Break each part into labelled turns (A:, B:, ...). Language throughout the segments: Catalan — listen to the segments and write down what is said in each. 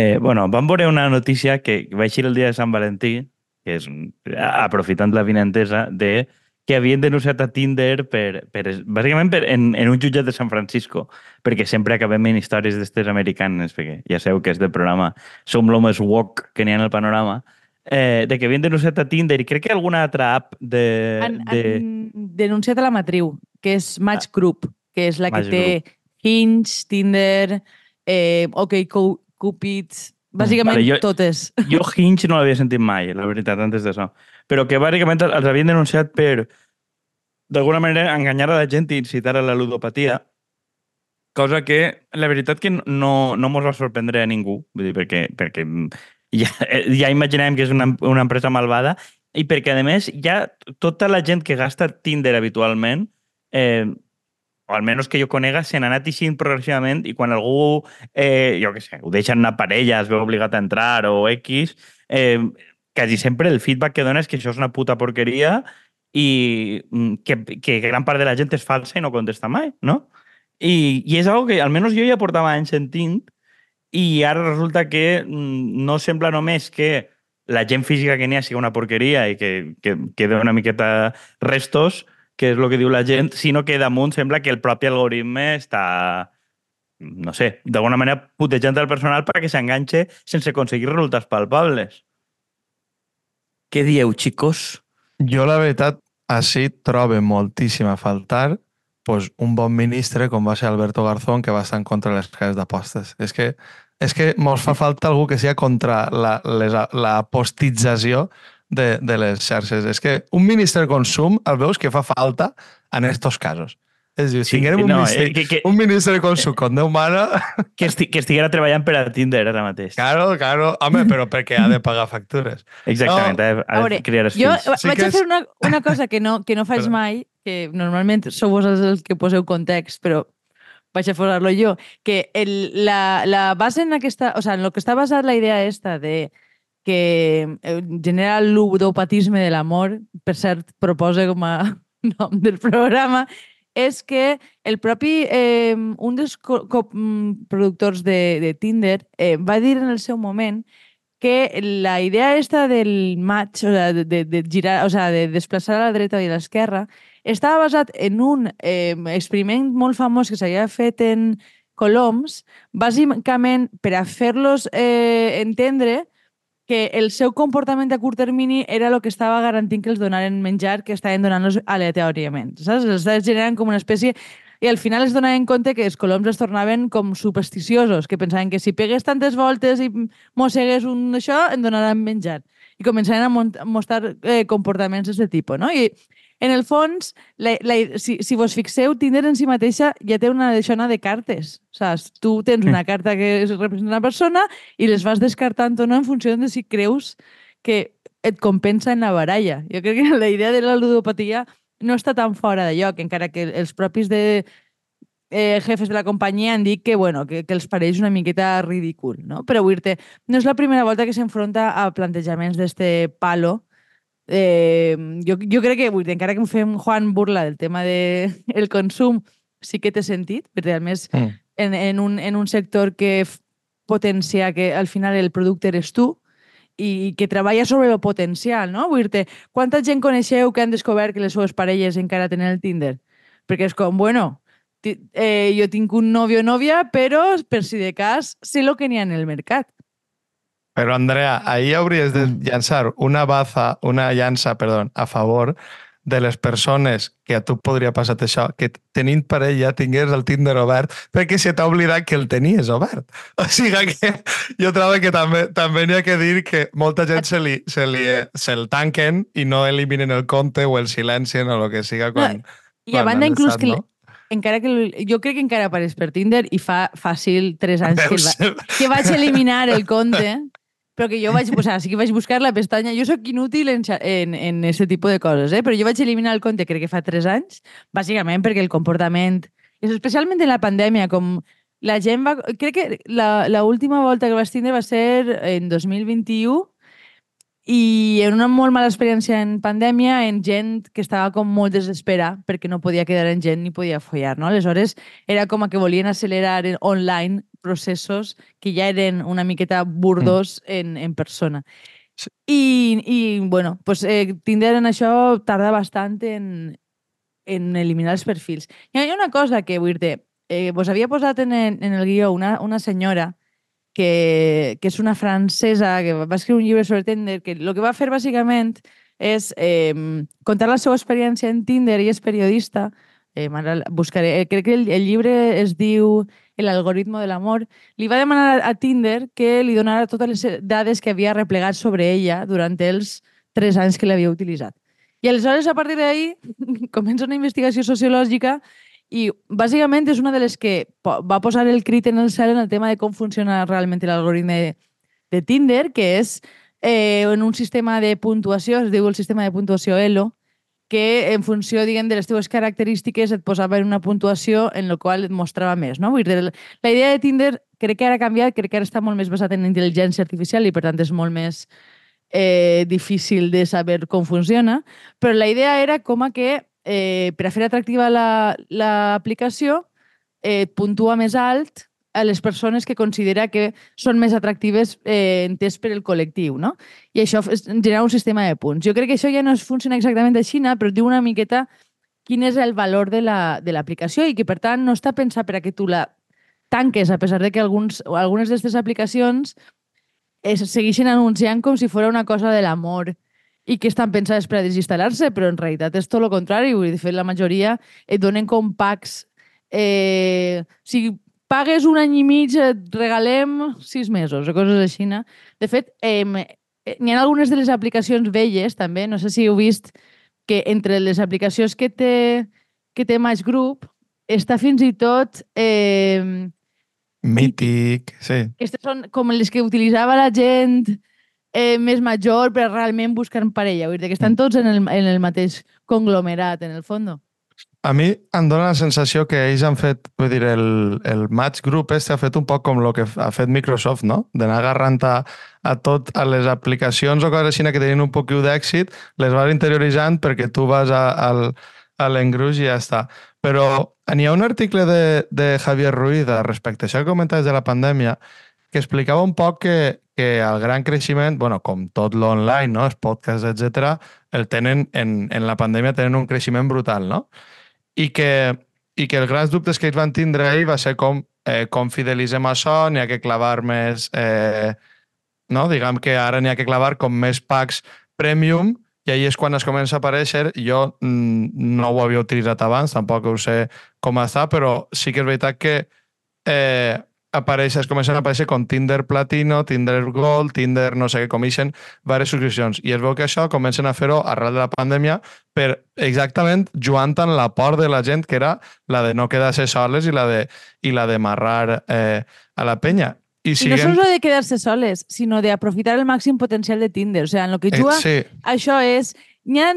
A: Eh, bueno, vam veure una notícia que va eixir el dia de Sant Valentí, que és, aprofitant la vinentesa, de que havien denunciat a Tinder per, per, bàsicament per, en, en un jutjat de San Francisco, perquè sempre acabem en històries d'estes americanes, perquè ja sabeu que és del programa Som l'home woke que n'hi ha en el panorama, eh, de que havien denunciat a Tinder i crec que alguna altra app de...
B: Han,
A: de...
B: han denunciat a la matriu, que és Match Group, que és la que
A: Match
B: té Hinge, Tinder, eh, OK Cupid, bàsicament
A: Vale, jo-
B: totes.
A: Jo Hinge no l'havia sentit mai, la veritat, antes d'això. Però que bàsicament els havien denunciat per, d'alguna manera, enganyar a la gent i incitar a la ludopatia, cosa que, la veritat, que no, no mos va sorprendre a ningú, vull dir, perquè, perquè ja, ja imaginem que és una, una empresa malvada i perquè, a més, ja tota la gent que gasta Tinder habitualment, eh, o almenys que jo conega, se n'ha anat eixint progressivament i quan algú, eh, jo què sé, ho deixen una parella, es veu obligat a entrar o X, eh, quasi sempre el feedback que dona és que això és una puta porqueria i mm, que, que gran part de la gent és falsa i no contesta mai, no? I, i és algo que almenys jo ja portava anys sentint i ara resulta que mm, no sembla només que la gent física que n'hi ha sigui una porqueria i que, que queda una miqueta restos, que és el que diu la gent, sinó que damunt sembla que el propi algoritme està, no sé, d'alguna manera putejant el personal perquè s'enganxe sense aconseguir resultats palpables. Què dieu, xicos?
C: Jo, la veritat, així trobo moltíssim a faltar pues, un bon ministre com va ser Alberto Garzón que va estar en contra de les cases d'apostes. És que és que mos fa falta algú que sigui contra la, les, la postització de, de les xarxes. És que un ministre de consum el veus que fa falta en estos casos. És a dir, si
A: Sí,
C: tinguérem un,
A: no,
C: ministre,
A: eh, que- que-
C: un ministre de consum com Déu mana,
A: Que, esti que estiguera treballant per a Tinder ara mateix.
C: claro, claro, home, però perquè ha de pagar factures.
A: Exactament,
C: No,
A: ha de, ha
B: A
A: de
B: veure,
A: criar els
B: Jo
A: fills.
C: Sí
B: vaig a
C: és-
B: fer una, una cosa que no, que no faig
C: Espera.
B: mai, que normalment sou vosaltres els que poseu context, però vaig a posar-lo jo, que el, la, la base en aquesta... O sea, en lo que està basat la idea esta de que eh, genera ludopatisme de l'amor, per cert, proposa com a nom del programa, és que el propi, eh, un dels mm, productors de, de Tinder eh, va dir en el seu moment que la idea esta del match, o sea, de, de, de girar, o sea, de desplaçar a la dreta i a l'esquerra, estava basat en un eh, experiment molt famós que s'havia fet en coloms, bàsicament per a fer-los eh, entendre que el seu comportament a curt termini era el que estava garantint que els donaren menjar que estaven donant-los aleatòriament. Saps? Els estaven generant com una espècie... I al final es donaven compte que els coloms es tornaven com supersticiosos, que pensaven que si pegués tantes voltes i mossegués un això, em donaran menjar. I començaven a mostrar eh, comportaments d'aquest tipus, no? I en el fons, la, la, si, si vos fixeu, Tinder en si mateixa ja té una deixona de cartes. Saps? Tu tens una carta que es representa una persona i les vas descartant o no en funció de si creus que et compensa en la baralla. Jo crec que la idea de la ludopatia no està tan fora de lloc, encara que els propis de eh, jefes de la companyia han dit que, bueno, que, que els pareix una miqueta ridícul, no? Però vull dir no és la primera volta que s'enfronta a plantejaments d'este palo. Eh, jo, jo crec que, vull dir, encara que em fem Juan burla del tema del de el consum, sí que té sentit, perquè a més
C: Mm.
B: en, en, un, en un sector que potencia que al final el producte eres tu i que treballa sobre el potencial, no? Vull dir quanta gent coneixeu que han descobert que les seves parelles encara tenen el Tinder? Perquè és com, bueno, eh, jo tinc un nòvio o nòvia, però per si de cas sé el que n'hi ha en el mercat.
C: Però, Andrea, ahir hauries de llançar una baza, una llança, perdó, a favor de les persones que a tu podria passar això, que tenint parella tingués el Tinder obert perquè se t'ha oblidat que el tenies obert. O sigui que jo trobo que també també n'hi ha que dir que molta gent se li, se li, se'l tanquen i no eliminen el compte o el silencien o el que siga quan...
B: I a banda, inclús
C: estat,
B: que,
C: no?
B: encara que el- jo crec que encara apareix per Tinder i fa fàcil 3 anys que, el va, que vaig eliminar el compte, però que jo vaig, o sea, sí que vaig buscar la pestanya. Jo sóc inútil en, en, en aquest tipus de coses, eh? però jo vaig eliminar el compte crec que fa 3 anys, bàsicament perquè el comportament, especialment en la pandèmia, com la gent va... Crec que la, la última volta que vaig tindre va ser en 2021 i en una molt mala experiència en pandèmia, en gent que estava com molt desespera perquè no podia quedar en gent ni podia follar, no? Aleshores, era com a que volien accelerar online processos que ja eren una miqueta burdos en, en persona.
C: Sí.
B: I, i bueno, pues, eh, Tinder en això tarda bastant en, en eliminar els perfils. Hi ha una cosa que vull dir eh, vos havia posat en, en el guió una, una senyora que, que és una francesa que va escriure un llibre sobre Tinder que el que va fer bàsicament és eh, contar la seva experiència en Tinder i és periodista. Eh, ara buscaré, eh, crec que el, el llibre es diu El algoritmo del amor. Li va demanar a Tinder que li donara totes les dades que havia replegat sobre ella durant els tres anys que l'havia utilitzat. I aleshores, a partir d'ahí, comença una investigació sociològica i bàsicament és una de les que va posar el crit en el cel en el tema de com funciona realment l'algoritme de, de Tinder, que és eh, en un sistema de puntuació, es diu el sistema de puntuació ELO, que en funció, diguem, de les teves característiques et posava en una puntuació en la qual et mostrava més, no? Vull dir, la idea de Tinder crec que ara ha canviat, crec que ara està molt més basat en intel·ligència artificial i per tant és molt més eh, difícil de saber com funciona, però la idea era com a que eh, per a fer atractiva la- l'aplicació eh, et puntua més alt a les persones que considera que són més atractives eh, entès per el col·lectiu, no? I això és generar un sistema de punts. Jo crec que això ja no es funciona exactament així, però et diu una miqueta quin és el valor de la- de l'aplicació i que, per tant, no està pensat per a que tu la tanques, a pesar de que alguns, o algunes d'aquestes aplicacions es segueixen anunciant com si fos una cosa de l'amor i que estan pensades per a desinstal·lar-se, però en realitat és tot el contrari. Vull dir, de fet, la majoria et donen com packs. Eh, si pagues un any i mig, et regalem sis mesos o coses així. No? De fet, eh, n'hi ha algunes de les aplicacions velles, també, no sé si heu vist, que entre les aplicacions que té, que té Match Group està fins i tot... Eh,
C: Mític, sí.
B: aquestes són com les que utilitzava la gent eh, més major per realment buscar parella. Vull dir que estan tots en el, en el mateix conglomerat, en el fons.
C: A mi em dóna la sensació que ells han fet, vull dir, el, el Match Group este ha fet un poc com el que ha fet Microsoft, no? D'anar agarrant a, a tot a les aplicacions o coses així que tenien un poquiu d'èxit, les vas interioritzant perquè tu vas a, al, a l'engruix i ja està. Però n'hi ha un article de, de Javier Ruiz respecte a això que comentaves de la pandèmia que explicava un poc que, que el gran creixement, bueno, com tot l'online, no? els podcasts, etc, el tenen en, en la pandèmia tenen un creixement brutal, no? I que, i que els grans dubtes que ells van tindre ell va ser com, eh, com fidelitzem això, n'hi ha que clavar més... Eh, no? Diguem que ara n'hi ha que clavar com més packs premium i ahir és quan es comença a aparèixer. Jo mm, no ho havia utilitzat abans, tampoc ho sé com està, però sí que és veritat que eh, apareix, es comencen a aparèixer com Tinder Platino, Tinder Gold, Tinder no sé què, comischen diverses subscripcions. I es veu que això comencen a fer-ho arrel de la pandèmia per exactament jugant amb la por de la gent, que era la de no quedar-se soles i la de, i la de marrar eh, a la penya. I,
B: I no
C: siguen...
B: solo de quedarse soles, sinó de aprofitar el màxim potencial de Tinder. O sea, en lo que juga,
C: eh, sí,
B: això és... Hi ha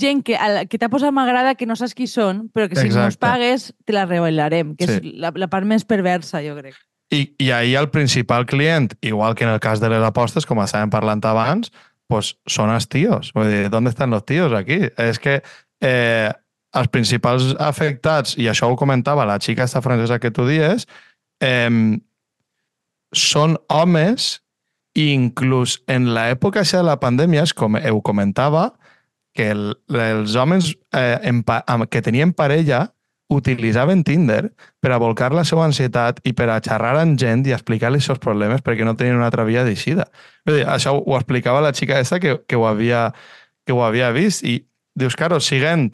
B: gent que, la- que t'ha posat m'agrada que no saps qui són, però que si no els
C: Exacte.
B: pagues te la revelarem, que
C: Sí.
B: és la, la part més perversa, jo crec.
C: I, I ahir el principal client, igual que en el cas de les apostes, com estàvem parlant abans, pues són els tios. Vull dir, ¿dónde están los tíos aquí? És que eh, els principals afectats, i això ho comentava la xica esta francesa que tu dies, eh, són homes i inclús en l'època de la pandèmia, com ho comentava, que el, els homes eh, en, que tenien parella utilitzaven Tinder per a volcar la seva ansietat i per a xerrar amb gent i explicar-li els seus problemes perquè no tenien una altra via d'eixida. Això ho explicava la xica aquesta que, que, ho havia, que ho havia vist i dius, claro, siguent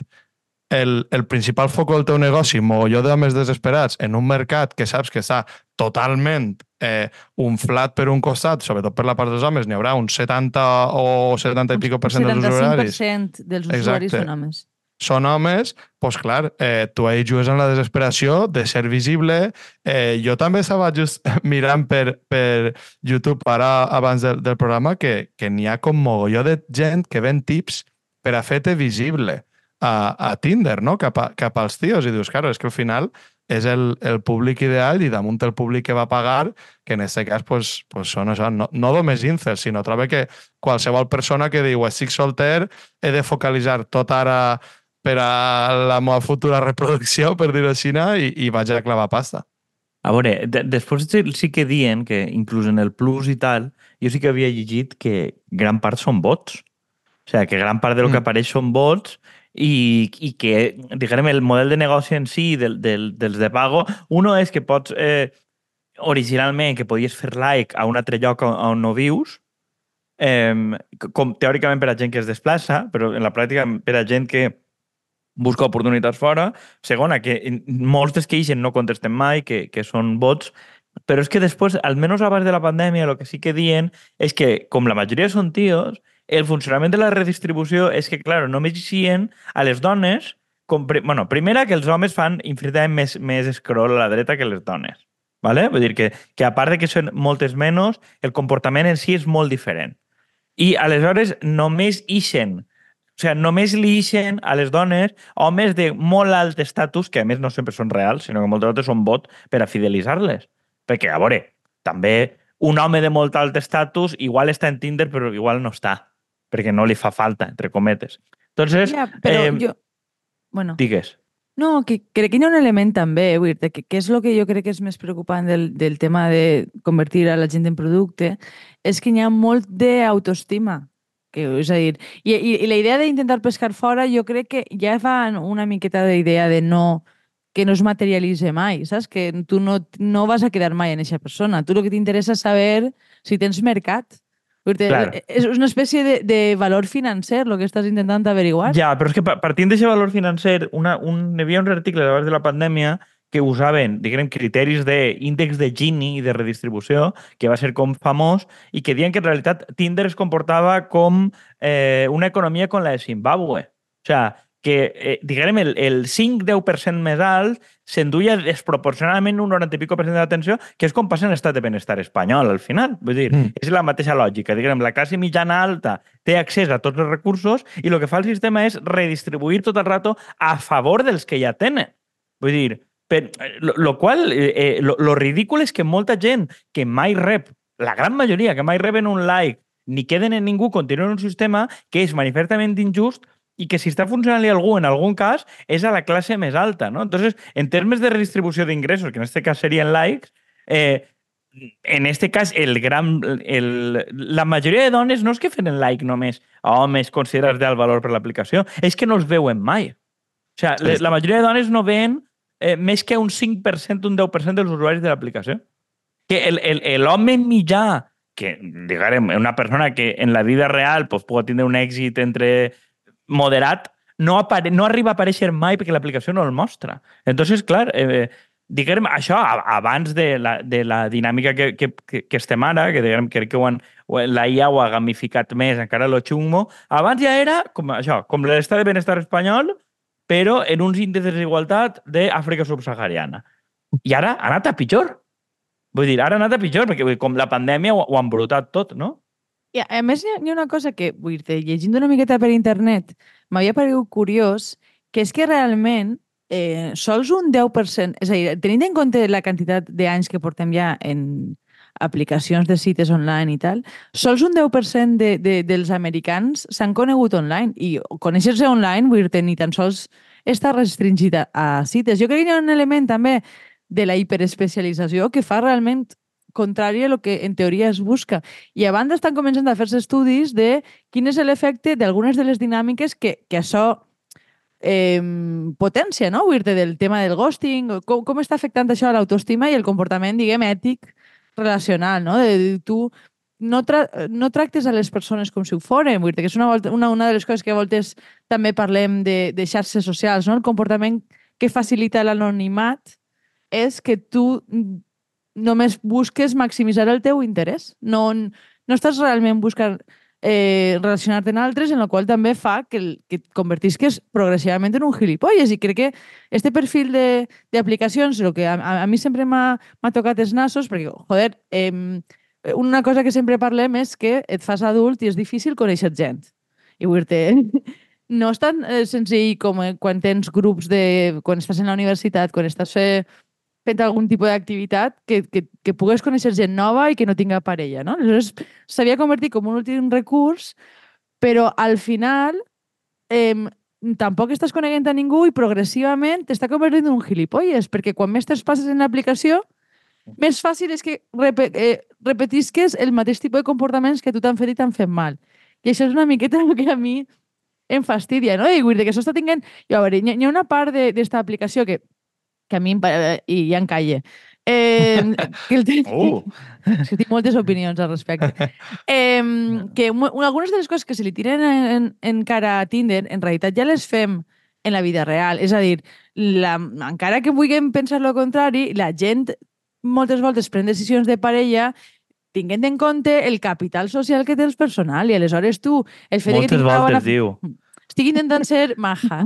C: el, el principal foc del teu negoci, mogolló d'homes desesperats, en un mercat que saps que està totalment eh, unflat per un costat, sobretot per la part dels homes, n'hi haurà un 70 o 70 i pico per cent dels usuaris
B: 75% dels
C: Exacte.
B: usuaris són homes.
C: Són homes, doncs clar, eh, tu ahí jugues en la desesperació de ser visible. Eh, jo també estava just mirant per, per YouTube ara abans del, del programa que, que n'hi ha com mogolló de gent que ven tips per a fer-te visible a, a Tinder, no? cap, a, cap als tios. I dius, claro, és que al final és el, el públic ideal i damunt el públic que va pagar, que en aquest cas pues, pues són això, no, no només incels, sinó trobo que qualsevol persona que diu estic solter, he de focalitzar tot ara per a la meva futura reproducció, per dir-ho així, i, i vaig a clavar pasta.
A: A veure, de, després sí, que dient que inclús en el Plus i tal, jo sí que havia llegit que gran part són bots. O sigui, que gran part del mm. que apareix són bots i, i que, diguem, el model de negoci en si del, del, dels de pago, uno és que pots, eh, originalment, que podies fer like a un altre lloc on no vius, eh, com teòricament per a gent que es desplaça, però en la pràctica per a gent que busca oportunitats fora. Segona, que molts dels que ixen no contesten mai, que, que són bots, però és que després, almenys abans de la pandèmia, el que sí que diuen és que, com la majoria són tios, el funcionament de la redistribució és que, clar, només ixien a les dones com, bueno, primera, que els homes fan infinitament més, més scroll a la dreta que les dones. ¿vale? Vull dir que, que a part de que són moltes menys, el comportament en si és molt diferent. I aleshores només ixen o sigui, només li ixen a les dones homes de molt alt estatus, que a més no sempre són reals, sinó que moltes vegades són bot per a fidelitzar-les. Perquè, a veure, també un home de molt alt estatus igual està en Tinder, però igual no està, perquè no li fa falta, entre cometes. Entonces,
B: ja, però eh, jo... Bueno.
A: Digues.
B: No, que crec que hi ha un element també, vull dir que, que és el que jo crec que és més preocupant del, del tema de convertir a la gent en producte, és que hi ha molt d'autoestima és a dir, i, i, i la idea d'intentar pescar fora jo crec que ja fa una miqueta d'idea de no que no es materialitze mai, saps? Que tu no, no vas a quedar mai en aquesta persona. Tu el que t'interessa és saber si tens mercat. Clar. És una espècie de, de valor financer el que estàs intentant averiguar.
A: Ja, però és que partint d'aquest valor financer, una, un, hi havia uns articles abans de la pandèmia que usaven, diguem, criteris d'índex de Gini i de redistribució, que va ser com famós, i que diuen que en realitat Tinder es comportava com eh, una economia com la de Zimbabue. O sigui, que, eh, diguem, el, el 5-10% més alt s'enduia desproporcionadament un 90 i pico per cent d'atenció, que és com passa en l'estat de benestar espanyol, al final. Vull dir, mm. és la mateixa lògica. Diguem, la classe mitjana alta té accés a tots els recursos i el que fa el sistema és redistribuir tot el rato a favor dels que ja tenen. Vull dir, per, lo, lo qual, eh, eh, lo, lo ridícul és que molta gent que mai rep, la gran majoria, que mai reben un like ni queden en ningú, continuen en un sistema que és manifestament injust i que si està funcionant-li algú en algun cas és a la classe més alta. ¿no? Entonces, en termes de redistribució d'ingressos, que en este cas serien likes, eh, en este cas, el gran, el, la majoria de dones no és que feren like només a homes considerats d'alt valor per l'aplicació, és que no els veuen mai. O sigui, la majoria de dones no veuen eh, més que un 5%, un 10% dels usuaris de l'aplicació. Que l'home mitjà, que, diguem, una persona que en la vida real pues, pot tindre un èxit entre moderat, no, apare no arriba a aparèixer mai perquè l'aplicació no el mostra. Entonces, clar, eh, diguem, això abans de la, de la dinàmica que, que, que, estem ara, que diguem, crec que ho han, la IA ho ha gamificat més, encara lo xungo, abans ja era com això, com l'estat de benestar espanyol, però en uns índexs de desigualtat d'Àfrica subsahariana. I ara ha anat a pitjor. Vull dir, ara ha anat a pitjor, perquè com la pandèmia ho, ho ha embrutat tot, no?
B: I a més, hi ha una cosa que, vull dir llegint una miqueta per internet, m'havia paregut curiós, que és que realment eh, sols un 10%, és a dir, tenint en compte la quantitat d'anys que portem ja en aplicacions de cites online i tal, sols un 10% de, de, dels americans s'han conegut online i conèixer-se online, vull dir ni tan sols està restringit a, a cites. Jo crec que hi ha un element també de la hiperespecialització que fa realment contrari a el que en teoria es busca. I a banda estan començant a fer-se estudis de quin és l'efecte d'algunes de les dinàmiques que, que això eh, potència, no? Vull dir del tema del ghosting, com, com està afectant això a l'autoestima i el comportament, diguem, ètic relacional, no? De, tu no, tra no tractes a les persones com si ho foren, vull dir que és una, volta, una, una de les coses que a voltes també parlem de, de xarxes socials, no? El comportament que facilita l'anonimat és que tu només busques maximitzar el teu interès. No, no estàs realment buscant eh, relacionar-te amb altres, en el qual també fa que, que et convertisques progressivament en un gilipolles. I crec que este perfil d'aplicacions, el que a, a, a mi sempre m'ha tocat els nassos, perquè, joder, eh, una cosa que sempre parlem és que et fas adult i és difícil conèixer gent. I vull dir no és tan eh, senzill com eh, quan tens grups de... quan estàs en la universitat, quan estàs fent fent algun tipus d'activitat que, que, que pogués conèixer gent nova i que no tinga parella, no? Aleshores, s'havia convertit com un últim recurs, però al final eh, tampoc estàs coneguent a ningú i progressivament t'està convertint en un gilipolles, perquè quan més te'ls passes en l'aplicació, més fàcil és que repe, eh, repetisques el mateix tipus de comportaments que tu t'han fet i t'han fet mal. I això és una miqueta el que a mi em fastidia, no? I vull dir que això està tinguent... I a veure, hi ha- una part de- d'esta aplicació que, que a mi em... pa- I ja em calle. Eh, que el.
A: Uh.
B: És que tinc moltes opinions al respecte. Eh, que mu- algunes de les coses que se li tiren en, en, en cara a Tinder, en realitat ja les fem en la vida real. És a dir, la, encara que vulguem pensar el contrari, la gent moltes voltes pren decisions de parella tinguent en compte el capital social que té el personal i aleshores tu, el fet que
A: Moltes
B: tinc una bona
A: voltes, diu.
B: Estic intentant ser maja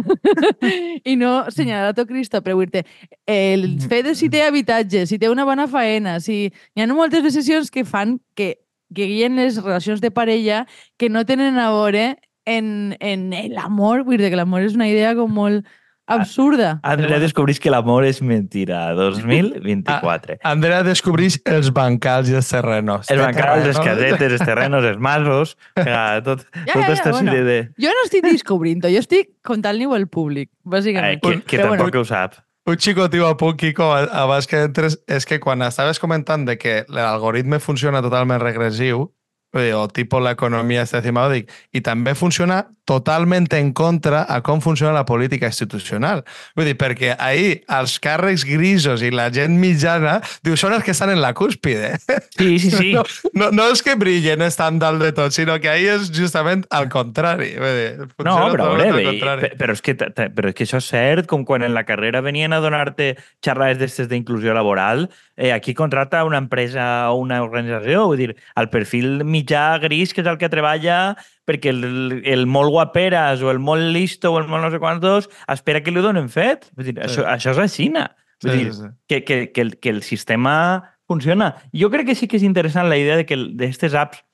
B: i no senyalar a tot Cristo, però dir-te, el fet de si té habitatge, si té una bona faena, si... Hi ha moltes decisions que fan que, que guien les relacions de parella que no tenen a veure en, en l'amor, vull dir que l'amor és una idea com molt absurda.
A: Andrea descobrís que l'amor és mentira. 2024.
C: Andrea descobreix els bancals i els terrenos.
A: Els bancals, les
C: terrenos.
A: casetes, els terrenos, els masos, ja, tot,
B: Ja,
A: tota
B: ja,
A: aquesta
B: bueno.
A: de...
B: Jo no estic descobrint-ho, jo estic contant-li-ho al públic,
A: Ai,
B: bàsicament.
A: que, que
B: Però bueno,
A: tampoc ho sap.
C: Un xicotiu a punt, Kiko, abans que entres, és que quan estaves comentant de que l'algoritme funciona totalment regressiu, o tipus l'economia està decimada, dic, i també funciona totalment en contra a com funciona la política institucional. Vull dir, perquè ahir els càrrecs grisos i la gent mitjana, diu, són els que estan en la cúspide.
A: Sí, sí, sí.
C: No, no, no és que brillen estan dalt de tot, sinó que ahir és justament al contrari. Vull dir,
A: No, però, a veure, però, és que, però és que això és cert, com quan en la carrera venien a donar-te xerrades d'estes d'inclusió laboral, eh, aquí contracta una empresa o una organització, vull dir, el perfil mitjà gris, que és el que treballa perquè el, el molt guaperas o el molt listo o el molt no sé quantos espera que li ho donen fet. Vull dir,
C: Sí.
A: això, això és així. Vull
C: Sí,
A: dir,
C: sí, sí.
A: que, que, que, el, que el sistema funciona. Jo crec que sí que és interessant la idea de que d'aquestes apps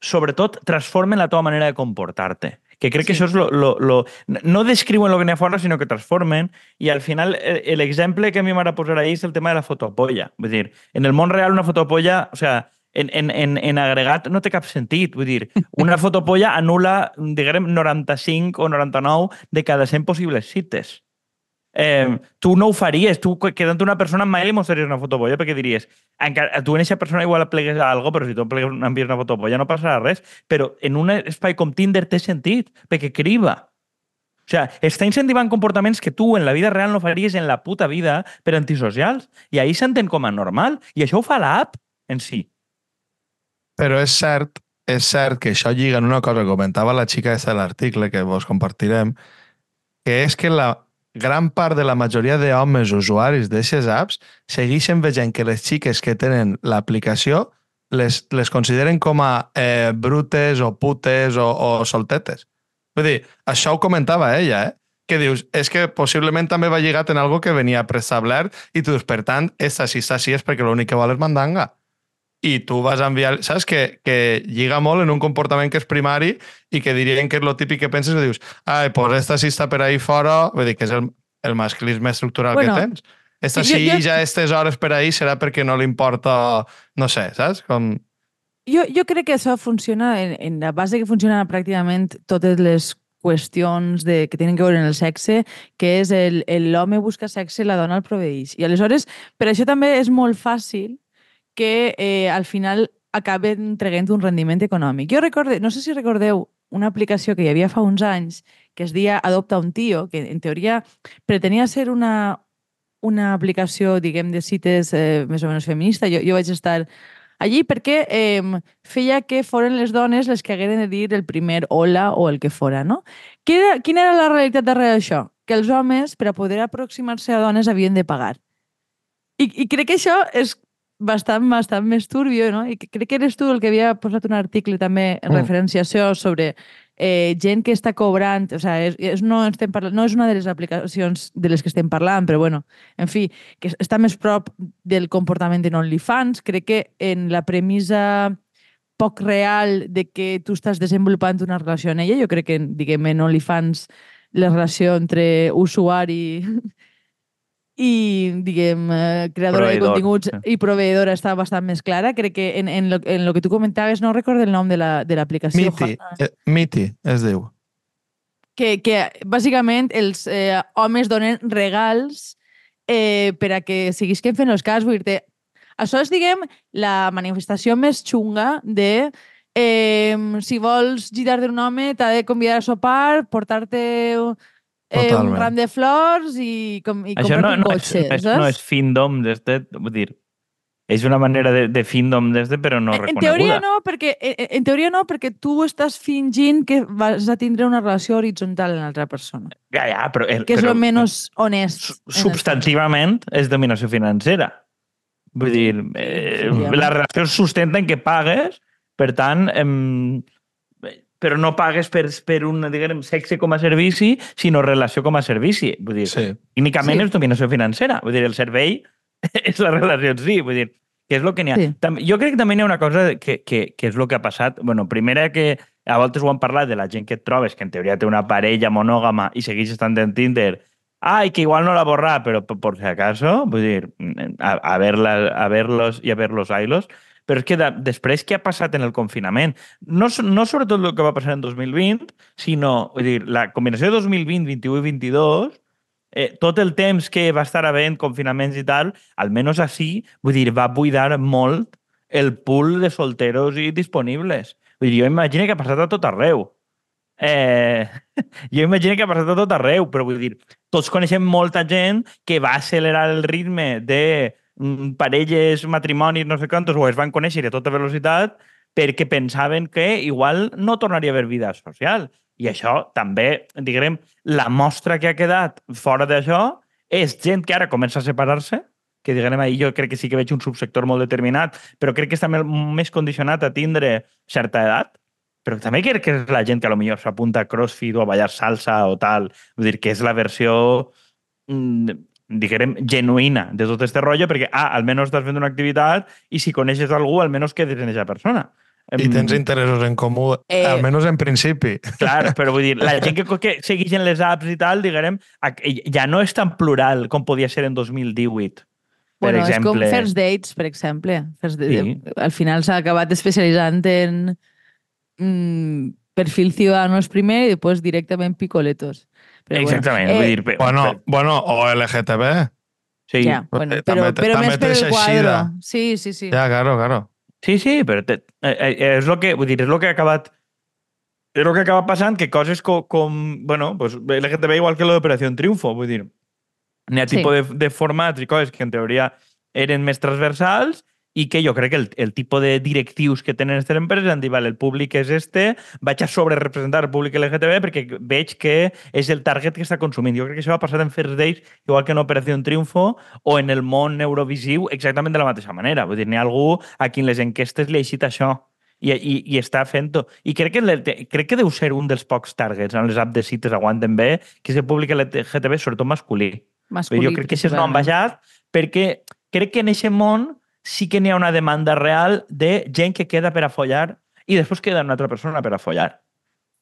A: sobretot transformen la teva manera de comportar-te. Que crec que
B: Sí.
A: això és lo, lo, lo... No descriuen el que n'hi ha fora, sinó que transformen. I al final, eh, l'exemple que a mi m'agrada posar ahí és el tema de la fotopolla. Vull dir, en el món real una fotopolla, o sea, en, en, en, en agregat no té cap sentit. Vull dir, una fotopolla anula, diguem, 95 o 99 de cada 100 possibles cites. Eh, tu no ho faries, tu quedant una persona mai li mostraries una fotopolla perquè diries, encara, tu en aquesta persona igual plegues a algo, però si tu plegues, envies una fotopolla no passarà res, però en un espai com Tinder té sentit, perquè criba. O sea, està incentivant comportaments que tu en la vida real no faries en la puta vida per antisocials. I ahir s'entén com a normal. I això ho fa l'app en si.
C: Però és cert, és cert que això lliga en una cosa que comentava la xica de l'article, que vos compartirem, que és que la gran part de la majoria d'homes usuaris d'aquestes apps segueixen veient que les xiques que tenen l'aplicació les, les consideren com a eh, brutes o putes o, o soltetes. Vull dir, això ho comentava ella, eh? que dius, és que possiblement també va lligat en algo que venia preestablert i tu dius, per tant, esta si està així és perquè l'únic que vol és mandanga i tu vas a enviar... Saps que, que lliga molt en un comportament que és primari i que dirien que és lo típic que penses i dius ai, pues esta sí està per ahí fora, vull dir que és el, el masclisme estructural
B: Bueno,
C: que tens. Esta
B: jo-
C: sí
B: jo-
C: ja a aquestes hores per ahí serà perquè no li importa, no sé, saps? Com...
B: Jo, jo crec que això funciona en, en la base que funcionen pràcticament totes les qüestions de, que tenen que veure en el sexe, que és el el l'home busca sexe i la dona el proveeix. I aleshores, per això també és molt fàcil que eh, al final acaben traient un rendiment econòmic. Jo recorde, no sé si recordeu una aplicació que hi havia fa uns anys que es deia Adopta un tio, que en teoria pretenia ser una, una aplicació, diguem, de cites eh, més o menys feminista. Jo, jo vaig estar allí perquè eh, feia que foren les dones les que hagueren de dir el primer hola o el que fora, no? Quina quina era la realitat darrere d'això? Que els homes, per a poder aproximar-se a dones, havien de pagar. I, I crec que això és bastant, bastant més turbio, no? I crec que eres tu el que havia posat un article també en
C: Mm.
B: referenciació sobre eh, gent que està cobrant, o sigui, és, és, no, estem parlant, no és una de les aplicacions de les que estem parlant, però bueno, en fi, que està més prop del comportament en OnlyFans. Crec que en la premissa poc real de que tu estàs desenvolupant una relació en ella, jo crec que, diguem, en OnlyFans la relació entre usuari i, diguem, eh, creadora de
A: Proveïdor,
B: continguts
A: sí.
B: i proveïdora està bastant més clara. Crec que en, en, lo, en lo que tu comentaves, no recordo el nom de la- de l'aplicació.
C: Miti, eh, Miti, es diu.
B: que, que bàsicament els eh, homes donen regals eh, per a que seguisquen fent els cas. Vull dir Això és, diguem, la manifestació més xunga de eh, si vols girar d'un home, t'ha de convidar a sopar, portar-te eh, un ram de flors i, com, i
A: Això no,
B: comprar-te un
A: no, és,
B: cotxe,
A: és,
B: saps?
A: no és findom d'este, vull dir, és una manera de, de findom d'este, però no
B: En- en
A: reconeguda.
B: teoria no, perquè, en, en teoria no, perquè tu estàs fingint que vas a tindre una relació horitzontal amb l'altra persona,
A: Ja, ja, però... El,
B: que és
A: però,
B: el menys honest. en
A: substantivament és dominació financera. Vull dir, eh,
B: Sí, home.
A: la relació es sustenta en que pagues, per tant, em, però no pagues per, per un, diguem, sexe com a servici, sinó relació com a servici. Vull dir,
C: Sí.
A: Tècnicament
B: Sí.
A: és dominació financera. Vull dir, el servei és la relació en si. Vull dir, que és el que n'hi ha.
B: Sí.
A: Tam- Jo crec que també n'hi ha una cosa que, que, que és el que ha passat. bueno, primera que a voltes ho han parlat de la gent que et trobes, que en teoria té una parella monògama i segueix estant en Tinder, ai, que igual no la borra, però por, por si acaso, vull dir, a, a, verla, a verlos i a verlos ailos, però és que de, després què ha passat en el confinament? No, no sobretot el que va passar en 2020, sinó, vull dir, la combinació de 2020, 21 i 22, eh, tot el temps que va estar havent confinaments i tal, almenys així, vull dir, va buidar molt el pool de solteros i disponibles. Vull dir, jo imagino que ha passat a tot arreu. Eh, jo imagino que ha passat a tot arreu, però vull dir, tots coneixem molta gent que va accelerar el ritme de parelles, matrimonis, no sé quantos, o es van conèixer a tota velocitat perquè pensaven que igual no tornaria a haver vida social. I això també, diguem, la mostra que ha quedat fora d'això és gent que ara comença a separar-se, que diguem, ahir jo crec que sí que veig un subsector molt determinat, però crec que està més condicionat a tindre certa edat, però també crec que és la gent que millor s'apunta a crossfit o a ballar salsa o tal. Vull dir que és la versió, mm, diguem, genuïna de tot este rotllo, perquè, ah, almenys estàs fent una activitat i si coneixes algú, almenys quedes en aquesta persona.
C: I tens interessos en comú,
B: Eh,
C: almenys en principi.
A: Clar, però vull dir, la gent que, que segueix en les apps i tal, diguem, ja no és tan plural com podia ser en 2018. Per
B: Bueno,
A: exemple.
B: és com First Dates, per exemple. First
A: sí.
B: Al final s'ha acabat especialitzant en mm, perfil ciudadanos primer i després directament picoletos. Però
A: Exactament,
B: bueno,
A: vull
B: eh,
A: dir... pe-
C: Bueno,
A: pe-
C: bueno, o LGTB.
A: sí.
B: Ja, bueno,
C: Eh,
B: però,
C: també-
B: però
C: també
B: més per el
C: eixida.
B: Sí, sí, sí.
C: Ja, claro, claro.
A: Sí, sí, però te, eh, eh, és el que, vull dir, és el que ha acabat és el que acaba passant, que coses com, com bueno, pues, LGTB igual que l'Operació Triunfo, vull dir, n'hi ha
B: Sí.
A: tipus de, de formats i coses que en teoria eren més transversals i que jo crec que el, el tipus de directius que tenen aquestes empreses han dit, vale, el públic és este, vaig a sobrerepresentar el públic LGTB perquè veig que és el target que està consumint. Jo crec que això va passar en First Days, igual que en Operació Triunfo o en el món neurovisiu, exactament de la mateixa manera. Vull dir, n'hi ha algú a qui en les enquestes li ha eixit això i, i, i està fent-ho. I crec que, crec que deu ser un dels pocs targets on les apps de cites aguanten bé, que és el públic LGTB, sobretot masculí.
B: Masculí,
A: jo crec que això no han baixat perquè crec que en aquest món sí que n'hi ha una demanda real de gent que queda per a follar i després queda una altra persona per a follar.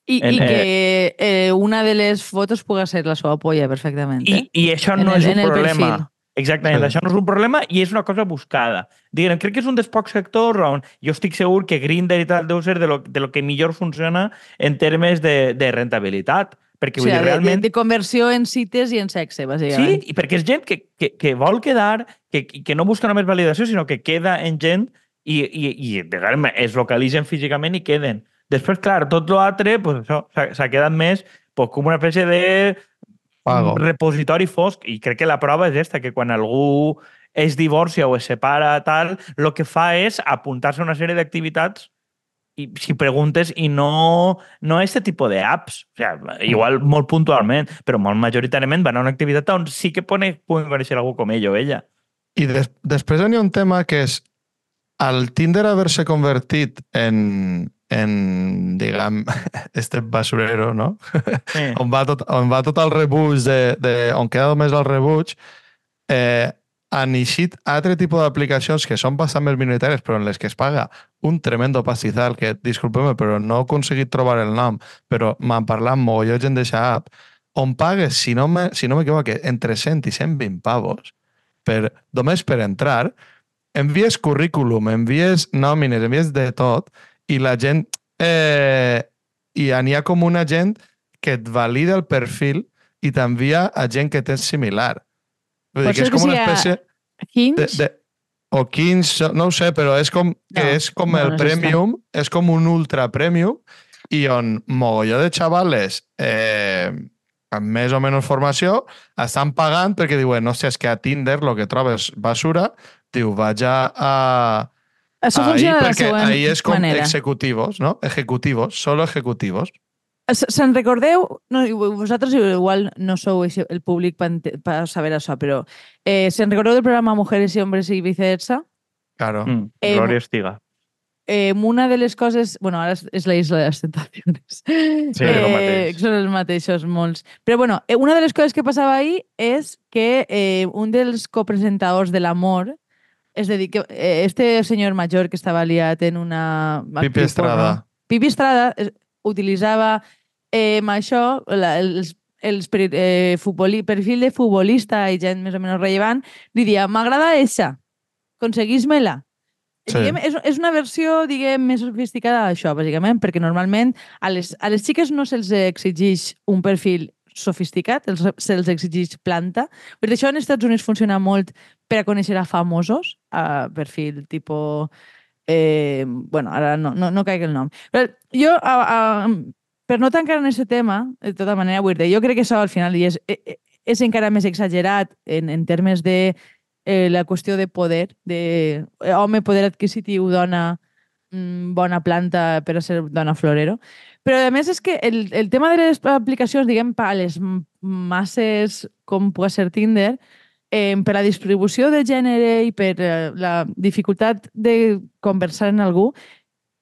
B: I,
A: En-
B: i que eh, una de les fotos puga ser la seva polla, perfectament.
A: I,
B: Eh?
A: i això no
B: el-
A: és un problema.
B: perfil.
A: Exactament,
C: Sí.
A: això no és un problema i és una cosa buscada. Diguem, crec que és un dels pocs sectors on jo estic segur que Grindr i tal deu ser de lo, de lo que millor funciona en termes de, de rentabilitat. Perquè
B: O
A: vull
B: sigui,
A: dir,
B: de, de,
A: realment...
B: de conversió en cites i en sexe,
A: Sí,
B: bàsicament.
A: i perquè és gent que, que, que vol quedar, que, que no busca només validació, sinó que queda en gent i, i, i diguem, es localitzen físicament i queden. Després, clar, tot l'altre pues, s'ha s'ha quedat més pues, com una espècie de
C: Pago.
A: repositori fosc. I crec que la prova és esta, que quan algú es divorcia o es separa, tal, el que fa és apuntar-se a una sèrie d'activitats i si preguntes, i no, no este tipus de apps. O sea, igual molt puntualment, però molt majoritàriament van a una activitat on sí que pone, pueden conèixer algú com ell o ella.
C: I des, després hi ha un tema que és al Tinder haver-se convertit en, en, diguem, este basurero, no?
A: Sí.
C: on va tot, on va tot el rebuig, de, de, on queda només el rebuig, eh, han eixit altre tipus d'aplicacions que són bastant més minoritàries, però en les que es paga un tremendo pastizal, que, disculpeu-me, però no he aconseguit trobar el nom, però m'han parlat mogolló gent d'aquesta app, on pagues, si no me- si no m'equivoco, entre 100 i 120 pavos, per, només per entrar, envies currículum, envies nòmines, envies de tot, i la gent... Eh, I n'hi ha com una gent que et valida el perfil i t'envia a gent que tens similar. Vull dir que és
B: que
C: com una espècie
B: Hinge?
C: de, de... o 15, no ho sé, però és com, que
B: No,
C: és com
B: no,
C: el
B: no
C: premium, és com un ultra premium i on mogolló de xavales eh, amb més o menys formació estan pagant perquè diuen, hòstia, és que a Tinder el que trobes basura, diu, vaig a, a,
B: Això
C: ahí
B: funciona de la següent
C: ahí és com
B: manera.
C: executivos, no? Ejecutivos, solo ejecutivos.
B: Se- Se'n recordeu, no, vosaltres igual no sou el públic per saber això, però eh, se'n recordeu del programa Mujeres y Hombres y viceversa?
C: Claro.
A: Mm,
B: Eh,
A: Gloria Estiga.
B: Eh, una de les coses... bueno, ara és, és la Isla de les Tentaciones.
A: Sí, el mateix.
B: Són els mateixos, molts. Però bueno, eh, una de les coses que passava ahir és que eh, un dels copresentadors de l'amor es dedica... Eh, este senyor major que estava liat en una...
C: Pipi Estrada.
B: Pipi Estrada es, utilitzava eh, amb això la, els, els per, eh, futboli, perfil de futbolista i gent més o menys rellevant, li dia, m'agrada eixa, aconseguís-me-la.
C: Sí.
B: Diguem, és, és una versió, diguem, més sofisticada d'això, bàsicament, perquè normalment a les, a les xiques no se'ls exigeix un perfil sofisticat, els- se'ls exigeix planta. Per això en Estats Units funciona molt per a conèixer a famosos, a perfil tipus... Eh, bueno, ara no, no, no caic el nom. Però jo, a, a, per no tancar en aquest tema, de tota manera, vull dir, jo crec que això al final és, eh, és encara més exagerat en, en termes de eh, la qüestió de poder, de eh, home, poder adquisitiu, dona, mm, bona planta per a ser dona florero. Però a més és que el, el tema de les aplicacions, diguem, per a les masses com pot ser Tinder, eh, per la distribució de gènere i per eh, la dificultat de conversar amb algú,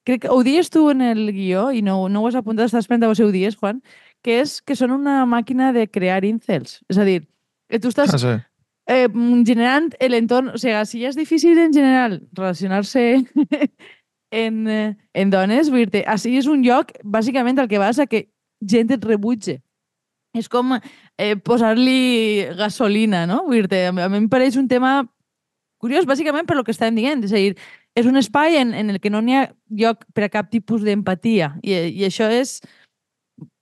B: crec que ho dies tu en el guió i no, no ho has apuntat, estàs esperant a ho dies, Juan, que és que són una màquina de crear incels. És a dir, que tu estàs
C: Ah, sí.
B: eh, generant l'entorn... O sigui, si ja és difícil en general relacionar-se en, eh, en dones, vull dir així és un lloc, bàsicament, el que vas a que gent et rebutge. És com eh, posar-li gasolina, no? Vull dir a mi em pareix un tema curiós, bàsicament per lo que estàvem dient. És a dir, és un espai en, en el que no n'hi ha lloc per a cap tipus d'empatia. I, I això és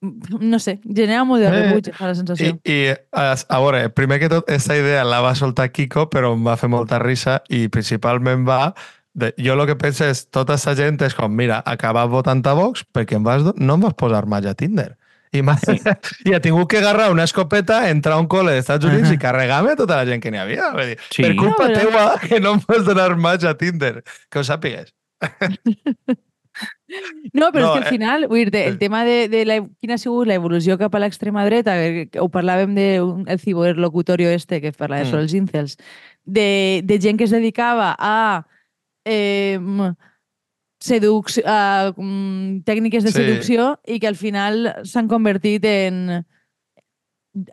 B: no sé, genera molt de
C: Eh,
B: rebuig, fa la
C: I,
B: sensació.
C: i a, a veure, primer que tot, aquesta idea la va soltar Kiko, però em va fer molta risa i principalment va... De, jo el que penso és, tota aquesta gent és com, mira, acabat votant a Vox perquè em vas, no em vas posar mai a Tinder. I, m'ha- I ha tingut que agarrar una escopeta, entrar a un col·le dels Estats Units
B: Ahà.
C: i carregar-me tota la gent que n'hi havia. Vull dir,
A: Sí.
C: Per culpa
B: No, però-
C: teua que no em vas donar mai a Tinder. Que ho sàpigues.
B: No, però
C: No,
B: és que al
C: eh,
B: final, vull dir el
C: eh.
B: tema de, de la, quina ha sigut l'evolució cap a l'extrema dreta, que, que ho parlàvem del de ciberlocutorio este, que parla de
C: Mm.
B: sobre els incels, de, de gent que es dedicava a eh, seduc mm, tècniques de
C: Sí.
B: seducció i que al final s'han convertit en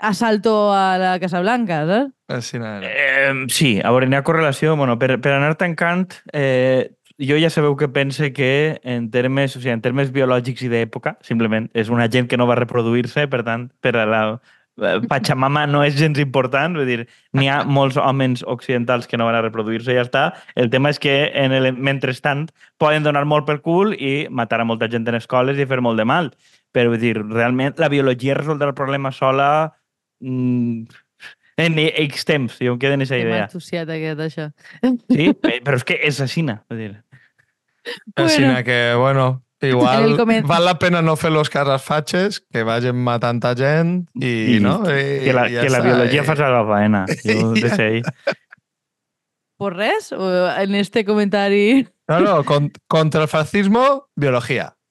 B: assalto a la Casa Blanca, saps?
C: Era.
A: Eh, sí, a veure, n'hi ha correlació. Bueno, per, per anar tancant, eh, jo ja sabeu que pense que en termes, o sigui, en termes biològics i d'època, simplement, és una gent que no va reproduir-se, per tant, per a la Pachamama no és gens important, vull dir, n'hi ha molts homes occidentals que no van a reproduir-se i ja està. El tema és que en el mentrestant poden donar molt pel cul i matar a molta gent en escoles i fer molt de mal. Però vull dir, realment la biologia resoldrà el problema sola mm, en X temps, jo em quedo en aquesta
B: Que m'ha
A: idea.
B: entusiat aquest, això.
A: Sí, pe- però és que és assassina. Vull dir.
C: Així
B: Bueno.
C: que, bueno,
B: En
C: igual
B: el coment-
C: val la pena no fer los caras fatxes, que vagin matant a gent i,
A: I
C: no? I,
A: Que la,
C: i ja
A: que la biologia
C: i-
A: faci la faena. Jo ahí.
B: Por res? O en este comentari...
C: No, no, con, contra el fascismo,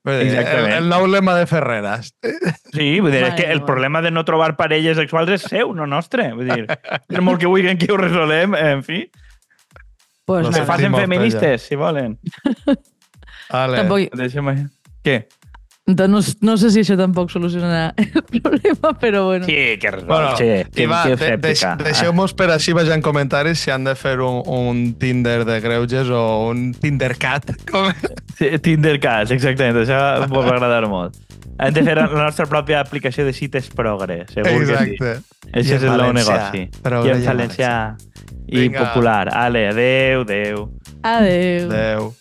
C: El,
A: Exactament.
C: el nou lema de Ferreras.
A: Sí, vull dir, és
B: Mare
A: que el
B: meva.
A: problema de no trobar parelles sexuals és seu, no nostre. Vull dir, per molt que vulguin que ho resolem, en fi,
B: Pues
C: Lo
A: se facin feministes, si volen.
C: Ale,
B: Tampoc,
A: Deixem... Què?
B: no, no sé si això tampoc solucionarà el problema, però bueno.
A: Sí, que resol,
C: Bueno,
A: sí,
C: i va, de, deix, deixeu-nos per així baix en comentaris si han de fer un, un Tinder de greuges o un Tindercat. Com...
A: Sí, Tindercast, exactament, això em va agradar molt. Hem de fer la nostra pròpia aplicació de cites progre, segur que sí.
C: Exacte.
A: Això
C: I
A: és
C: en
A: el nou
C: valencià,
A: negoci. I en
C: en
A: valencià. I popular. Ale, adeu, adeu.
B: Adéu.
C: Adéu.